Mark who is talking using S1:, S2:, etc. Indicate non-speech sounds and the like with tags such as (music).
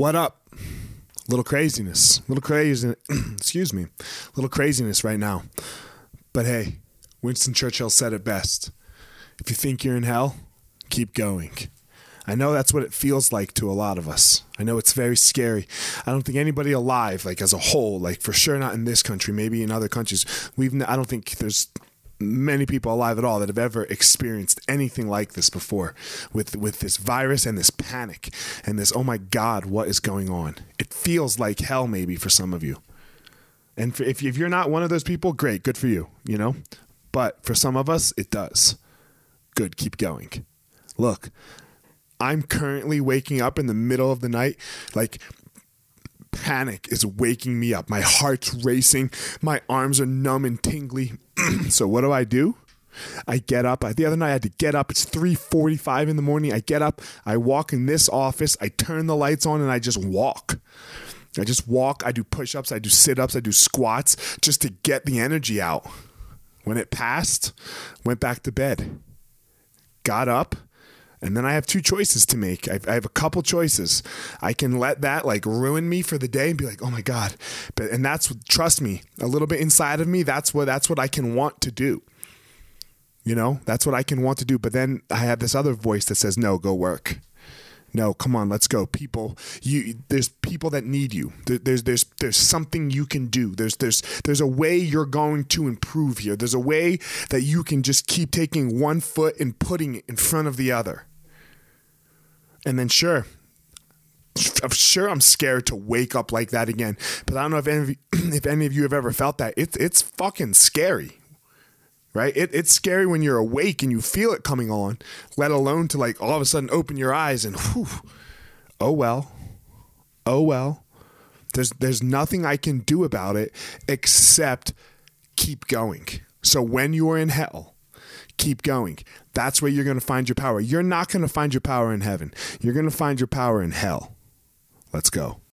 S1: What up? Little craziness, little crazy. (clears throat) excuse me, little craziness right now. But hey, Winston Churchill said it best. If you think you're in hell, keep going. I know that's what it feels like to a lot of us. I know it's very scary. I don't think anybody alive, like as a whole, like for sure not in this country, maybe in other countries, we've. I don't think there's many people alive at all that have ever experienced anything like this before with with this virus and this panic and this oh my god what is going on? It feels like hell maybe for some of you. And if, if you're not one of those people great good for you you know? But for some of us it does. Good keep going. Look i'm currently waking up in the middle of the night like panic is waking me up. My heart's racing. My arms are numb and tingly. (clears throat) so what do I do? I get up. The other night I had to get up. It's 3:45 in the morning. I get up. I walk in this office. I turn the lights on and I just walk. I just walk. I do push-ups. I do sit-ups. I do squats just to get the energy out. When it passed, went back to bed. Got up and then I have two choices to make. I, I have a couple choices. I can let that like ruin me for the day and be like, oh my god, but and that's trust me, a little bit inside of me. That's what that's what I can want to do. You know, that's what I can want to do. But then I have this other voice that says, no, go work. No, come on, let's go. People, you there's people that need you. There, there's there's there's something you can do. There's there's there's a way you're going to improve here. There's a way that you can just keep taking one foot and putting it in front of the other. And then sure, I'm sure I'm scared to wake up like that again. But I don't know if any of you, (clears throat) if any of you have ever felt that. It's it's fucking scary. Right? It, it's scary when you're awake and you feel it coming on, let alone to like all of a sudden open your eyes and whew, oh well. Oh well. There's there's nothing I can do about it except keep going. So when you are in hell, keep going. That's where you're going to find your power. You're not going to find your power in heaven. You're going to find your power in hell. Let's go.